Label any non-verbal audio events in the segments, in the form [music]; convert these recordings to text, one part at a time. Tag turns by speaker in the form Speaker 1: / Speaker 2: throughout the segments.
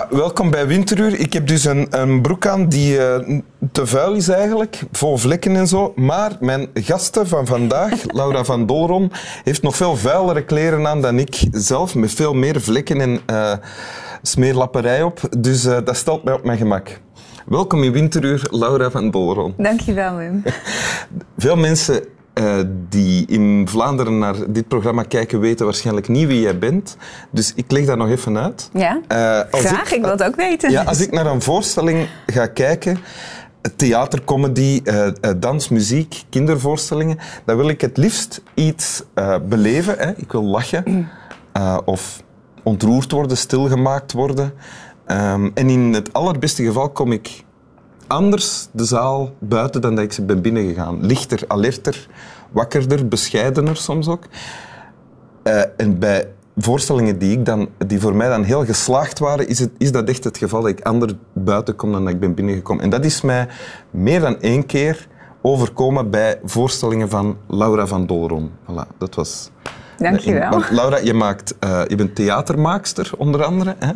Speaker 1: Ja, welkom bij Winteruur. Ik heb dus een, een broek aan die uh, te vuil is eigenlijk, vol vlekken en zo. Maar mijn gasten van vandaag, [laughs] Laura van Dolron, heeft nog veel vuilere kleren aan dan ik zelf, met veel meer vlekken en uh, smeerlapperij op. Dus uh, dat stelt mij op mijn gemak. Welkom in Winteruur, Laura van Dolron.
Speaker 2: Dankjewel, Wim. [laughs]
Speaker 1: Veel mensen uh, die in Vlaanderen naar dit programma kijken, weten waarschijnlijk niet wie jij bent. Dus ik leg dat nog even uit.
Speaker 2: Ja, uh, graag. Ik, ik, wil het ook weten.
Speaker 1: Ja, als ik naar een voorstelling ga kijken, theater, comedy, uh, dans, muziek, kindervoorstellingen, dan wil ik het liefst iets beleven. Hè. Ik wil lachen [clears throat] of ontroerd worden, stilgemaakt worden. Um, en in het allerbeste geval kom ik anders de zaal buiten dan dat ik ze ben binnengegaan. Lichter, alerter, wakkerder, bescheidener soms ook. Uh, en bij voorstellingen die, ik dan, die voor mij dan heel geslaagd waren, is, het, is dat echt het geval dat ik anders buiten kom dan dat ik ben binnengekomen. En dat is mij meer dan één keer overkomen bij voorstellingen van Laura van Dolron. Voilà, dat was...
Speaker 2: Dankjewel.
Speaker 1: Laura, je, maakt, uh, je bent theatermaakster, onder andere. Hè?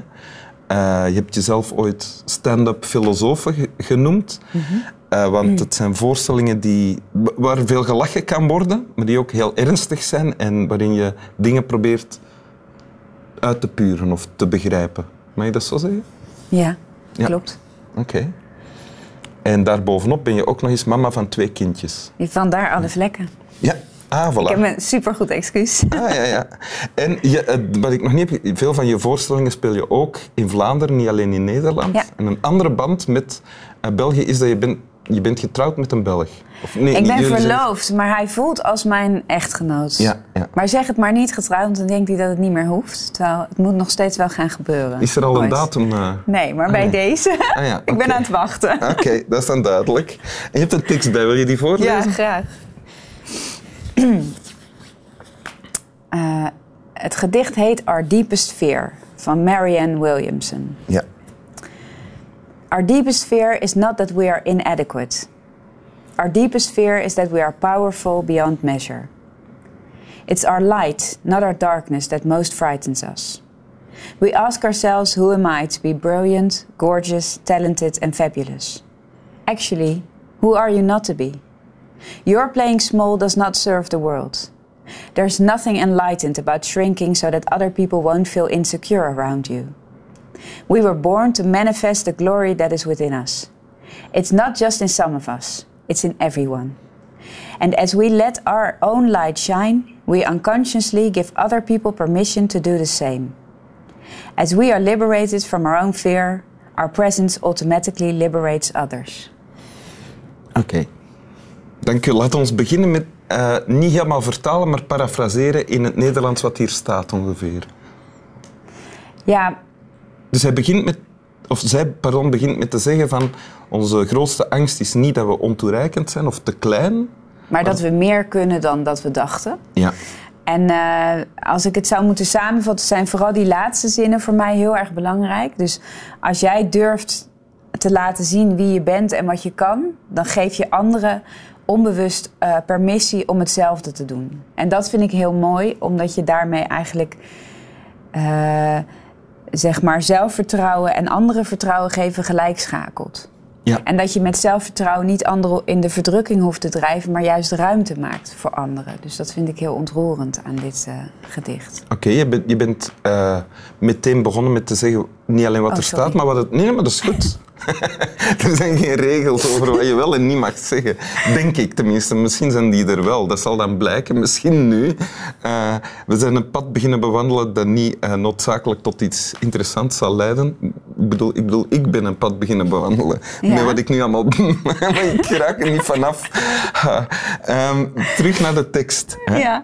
Speaker 1: Uh, je hebt jezelf ooit stand-up filosofen genoemd. Mm -hmm. uh, want mm. het zijn voorstellingen die, waar veel gelachen kan worden, maar die ook heel ernstig zijn en waarin je dingen probeert uit te puren of te begrijpen. Mag je dat zo zeggen?
Speaker 2: Ja, ja. klopt.
Speaker 1: Oké. Okay. En daarbovenop ben je ook nog eens mama van twee kindjes.
Speaker 2: Vandaar alle vlekken.
Speaker 1: Ja, Ah. Ik
Speaker 2: heb een supergoed excuus.
Speaker 1: Ah, ja, ja. En je, wat ik nog niet heb, veel van je voorstellingen speel je ook in Vlaanderen, niet alleen in Nederland.
Speaker 2: Ja.
Speaker 1: En een andere band met uh, België is dat je bent, je bent getrouwd met een Belg.
Speaker 2: Of, nee, ik ben verloofd, zijn... maar hij voelt als mijn echtgenoot.
Speaker 1: Ja, ja.
Speaker 2: Maar zeg het maar niet getrouwd, want dan denkt hij dat het niet meer hoeft. Terwijl het moet nog steeds wel gaan gebeuren.
Speaker 1: Is er al een datum? Uh...
Speaker 2: Nee, maar ah, bij deze. Ah, ja. [laughs] ik ben aan het wachten.
Speaker 1: Oké, okay, dat is dan duidelijk. En je hebt een tekst bij, wil je die voorlezen?
Speaker 2: Ja, graag. Uh, [clears throat] het gedicht heet Our Deepest Fear van Marianne Williamson.
Speaker 1: Ja.
Speaker 2: Our deepest fear is not that we are inadequate. Our deepest fear is that we are powerful beyond measure. It's our light, not our darkness, that most frightens us. We ask ourselves, who am I to be brilliant, gorgeous, talented, and fabulous? Actually, who are you not to be? Your playing small does not serve the world. There's nothing enlightened about shrinking so that other people won't feel insecure around you. We were born to manifest the glory that is within us. It's not just in some of us, it's in everyone. And as we let our own light shine, we unconsciously give other people permission to do the same. As we are liberated from our own fear, our presence automatically liberates others.
Speaker 1: Okay. Dank u. Laat ons beginnen met uh, niet helemaal vertalen, maar parafraseren in het Nederlands wat hier staat ongeveer.
Speaker 2: Ja.
Speaker 1: Dus hij begint met, of zij pardon, begint met te zeggen van onze grootste angst is niet dat we ontoereikend zijn of te klein. Maar,
Speaker 2: maar dat we meer kunnen dan dat we dachten.
Speaker 1: Ja.
Speaker 2: En uh, als ik het zou moeten samenvatten, zijn vooral die laatste zinnen voor mij heel erg belangrijk. Dus als jij durft te laten zien wie je bent en wat je kan, dan geef je anderen onbewust uh, permissie om hetzelfde te doen. En dat vind ik heel mooi, omdat je daarmee eigenlijk uh, zeg maar zelfvertrouwen en anderen vertrouwen geven gelijk schakelt.
Speaker 1: Ja.
Speaker 2: En dat je met zelfvertrouwen niet anderen in de verdrukking hoeft te drijven, maar juist ruimte maakt voor anderen. Dus dat vind ik heel ontroerend aan dit uh, gedicht.
Speaker 1: Oké, okay, je, bent, je bent meteen begonnen met te zeggen niet alleen wat oh, er sorry. staat, maar wat het. Nee, maar dat is goed. [laughs] [laughs] er zijn geen regels over wat je wel en niet mag zeggen. Denk ik tenminste. Misschien zijn die er wel. Dat zal dan blijken. Misschien nu. Uh, we zijn een pad beginnen bewandelen dat niet uh, noodzakelijk tot iets interessants zal leiden. Ik bedoel, ik, bedoel, ik ben een pad beginnen bewandelen. Ja. Met wat ik nu allemaal [laughs] maar ik raak er niet vanaf. Uh, um, terug naar de tekst.
Speaker 2: Ja.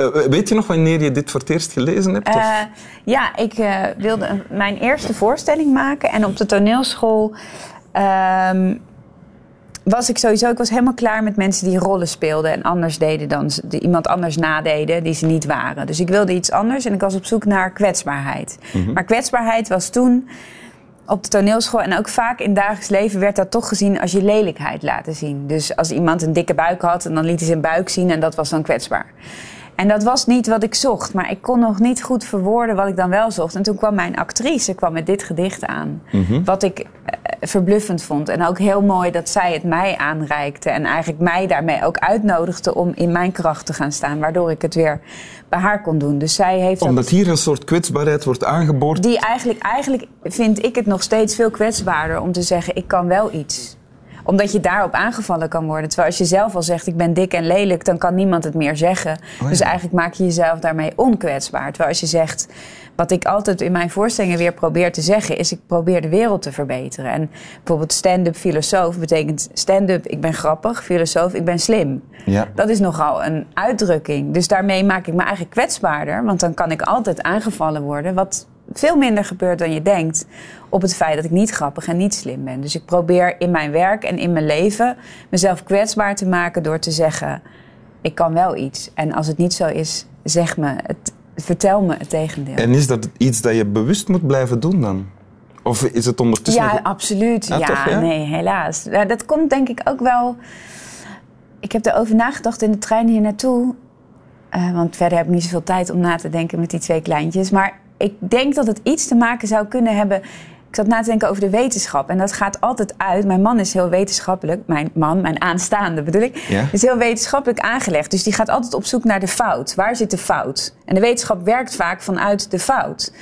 Speaker 1: Uh, weet je nog wanneer je dit voor het eerst gelezen hebt?
Speaker 2: Uh, ja, ik uh, wilde een, mijn eerste voorstelling maken. En op de toneelschool um, was ik sowieso... Ik was helemaal klaar met mensen die rollen speelden... en anders deden dan die iemand anders nadeden die ze niet waren. Dus ik wilde iets anders en ik was op zoek naar kwetsbaarheid. Mm -hmm. Maar kwetsbaarheid was toen op de toneelschool en ook vaak in dagelijks leven werd dat toch gezien als je lelijkheid laten zien. Dus als iemand een dikke buik had en dan liet hij zijn buik zien en dat was dan kwetsbaar. En dat was niet wat ik zocht, maar ik kon nog niet goed verwoorden wat ik dan wel zocht. En toen kwam mijn actrice kwam met dit gedicht aan, wat ik eh, verbluffend vond. En ook heel mooi dat zij het mij aanreikte en eigenlijk mij daarmee ook uitnodigde om in mijn kracht te gaan staan, waardoor ik het weer bij haar kon doen. Dus zij heeft dat-
Speaker 1: Omdat hier een soort kwetsbaarheid wordt aangeboord.
Speaker 2: die eigenlijk, eigenlijk vind ik het nog steeds veel kwetsbaarder om te zeggen: ik kan wel iets. Omdat je daarop aangevallen kan worden. Terwijl als je zelf al zegt: ik ben dik en lelijk, dan kan niemand het meer zeggen.
Speaker 1: ja.
Speaker 2: Dus eigenlijk maak je jezelf daarmee onkwetsbaar. Terwijl als je zegt. Wat ik altijd in mijn voorstellingen weer probeer te zeggen, is ik probeer de wereld te verbeteren. En bijvoorbeeld stand-up filosoof betekent stand-up, ik ben grappig, filosoof, ik ben slim.
Speaker 1: Ja.
Speaker 2: Dat is nogal een uitdrukking. Dus daarmee maak ik me eigenlijk kwetsbaarder. Want dan kan ik altijd aangevallen worden. Wat veel minder gebeurt dan je denkt. Op het feit dat ik niet grappig en niet slim ben. Dus ik probeer in mijn werk en in mijn leven mezelf kwetsbaar te maken door te zeggen: ik kan wel iets. En als het niet zo is, zeg me, het, vertel me het tegendeel.
Speaker 1: En is dat iets dat je bewust moet blijven doen dan? Of is het ondertussen...
Speaker 2: Ja,
Speaker 1: nog-
Speaker 2: absoluut.
Speaker 1: Ja,
Speaker 2: Ja,
Speaker 1: toch, ja?
Speaker 2: nee, helaas. Dat komt denk ik ook wel. Ik heb erover nagedacht in de trein hier naartoe. Eh, want verder heb ik niet zoveel tijd om na te denken met die twee kleintjes. Maar ik denk dat het iets te maken zou kunnen hebben. Ik zat na te denken over de wetenschap. En dat gaat altijd uit. Mijn man is heel wetenschappelijk. Mijn man, mijn aanstaande bedoel ik.
Speaker 1: Ja.
Speaker 2: Is heel wetenschappelijk aangelegd. Dus die gaat altijd op zoek naar de fout. Waar zit de fout? En de wetenschap werkt vaak vanuit de fout.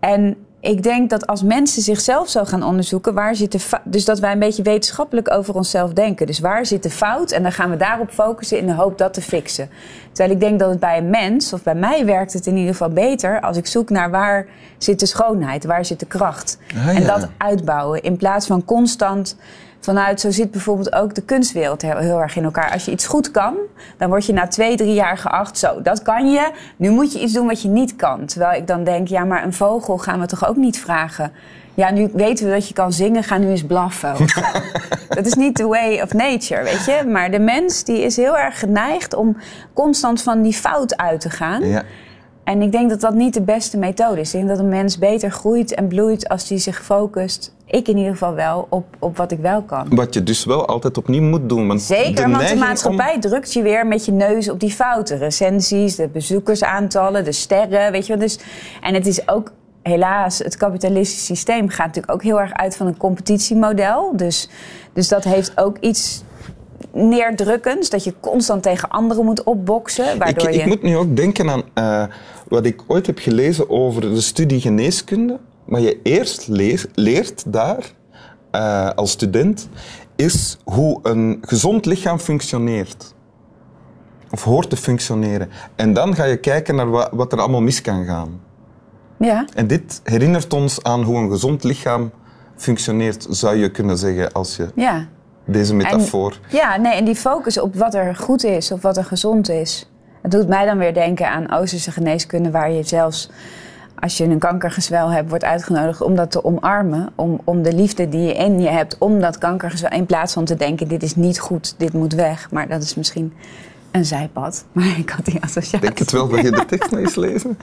Speaker 2: En ik denk dat als mensen zichzelf zo gaan onderzoeken, waar zit de dus dat wij een beetje wetenschappelijk over onszelf denken. Dus waar zit de fout? En dan gaan we daarop focussen in de hoop dat te fixen. Terwijl ik denk dat het bij een mens, of bij mij werkt het in ieder geval beter als ik zoek naar waar zit de schoonheid, waar zit de kracht.
Speaker 1: Ah,
Speaker 2: En dat uitbouwen in plaats van constant vanuit, zo zit bijvoorbeeld ook de kunstwereld heel, heel erg in elkaar. Als je iets goed kan, dan word je na twee, drie jaar geacht, zo, dat kan je. Nu moet je iets doen wat je niet kan. Terwijl ik dan denk, ja, maar een vogel gaan we toch ook niet vragen. Ja, nu weten we dat je kan zingen, ga nu eens blaffen. [laughs] dat is niet the way of nature, weet je. Maar de mens die is heel erg geneigd om constant van die fout uit te gaan.
Speaker 1: Ja.
Speaker 2: En ik denk dat dat niet de beste methode is. Ik denk dat een mens beter groeit en bloeit als hij zich focust, ik in ieder geval wel, op, op wat ik wel kan.
Speaker 1: Wat je dus wel altijd opnieuw moet doen. Want
Speaker 2: Zeker, want de maatschappij drukt je weer met je neus op die fouten. Recensies, de bezoekersaantallen, de sterren, weet je wel. Dus, en het is ook, helaas, het kapitalistische systeem gaat natuurlijk ook heel erg uit van een competitiemodel. Dus, dus dat heeft ook iets neerdrukkends, dat je constant tegen anderen moet opboksen.
Speaker 1: Ik,
Speaker 2: Waardoor
Speaker 1: ik
Speaker 2: je...
Speaker 1: moet nu ook denken aan eh, wat ik ooit heb gelezen over de studie geneeskunde. Wat je eerst leer- leert daar, eh, als student, is hoe een gezond lichaam functioneert. Of hoort te functioneren. En dan ga je kijken naar wa- wat er allemaal mis kan gaan.
Speaker 2: Ja.
Speaker 1: En dit herinnert ons aan hoe een gezond lichaam functioneert, zou je kunnen zeggen, als je
Speaker 2: Ja.
Speaker 1: Deze metafoor...
Speaker 2: Ja, nee, en die focus op wat er goed is of wat er gezond is. Het doet mij dan weer denken aan Oosterse geneeskunde, waar je zelfs als je een kankergezwel hebt, wordt uitgenodigd om dat te omarmen. Om, om de liefde die je in je hebt om dat kankergezwel. In plaats van te denken: dit is niet goed, dit moet weg. Maar dat is misschien een zijpad. [laughs] Maar ik had die associatie.
Speaker 1: Ik denk het wel dat je de tekst eens lezen. [laughs]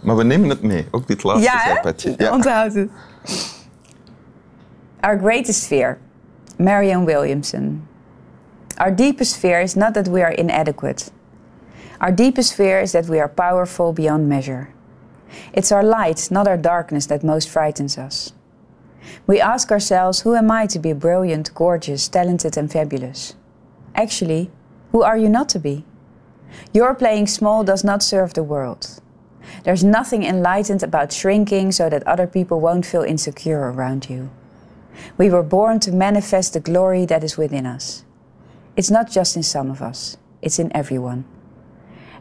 Speaker 1: Maar we nemen het mee, ook dit laatste
Speaker 2: Ja,
Speaker 1: zijpadje. Ja.
Speaker 2: Onthoud het. Our greatest fear, Marianne Williamson. Our deepest fear is not that we are inadequate. Our deepest fear is that we are powerful beyond measure. It's our light, not our darkness, that most frightens us. We ask ourselves, who am I to be brilliant, gorgeous, talented, and fabulous? Actually, who are you not to be? Your playing small does not serve the world. There's nothing enlightened about shrinking so that other people won't feel insecure around you. We were born to manifest the glory that is within us. It's not just in some of us, it's in everyone.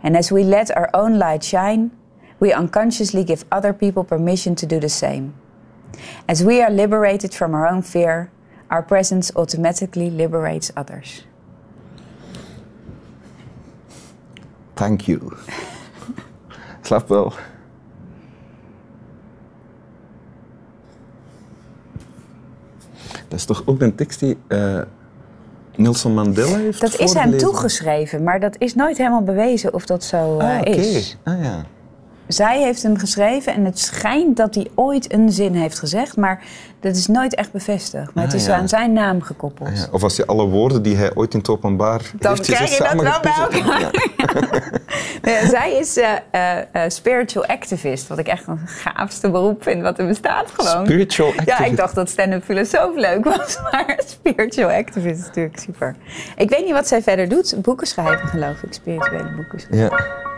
Speaker 2: And as we let our own light shine, we unconsciously give other people permission to do the same. As we are liberated from our own fear, our presence automatically liberates others.
Speaker 1: Thank you. [laughs] Slaap. Dat is toch ook een tekst die eh, Nelson Mandela heeft
Speaker 2: Dat is hem toegeschreven, maar dat is nooit helemaal bewezen of dat zo eh,
Speaker 1: Ah, oké.
Speaker 2: is.
Speaker 1: Ah, ja.
Speaker 2: Zij heeft hem geschreven en het schijnt dat hij ooit een zin heeft gezegd, maar dat is nooit echt bevestigd. Maar het
Speaker 1: Ah,
Speaker 2: is
Speaker 1: ja.
Speaker 2: aan zijn naam gekoppeld.
Speaker 1: Ja, Of als je alle woorden die hij ooit in het openbaar
Speaker 2: Dan
Speaker 1: heeft gezegd
Speaker 2: krijg je dat wel bij.
Speaker 1: Ja. [laughs]
Speaker 2: Nee, zij is eh, eh, eh, spiritual activist, wat ik echt een gaafste beroep vind wat er bestaat gewoon.
Speaker 1: Spiritual
Speaker 2: Ja,
Speaker 1: activist.
Speaker 2: ik dacht dat stand-up filosoof leuk was, [laughs] maar spiritual activist is natuurlijk super. Ik weet niet wat zij verder doet. Boeken schrijven, geloof ik. Spirituele boeken schrijven.
Speaker 1: Ja.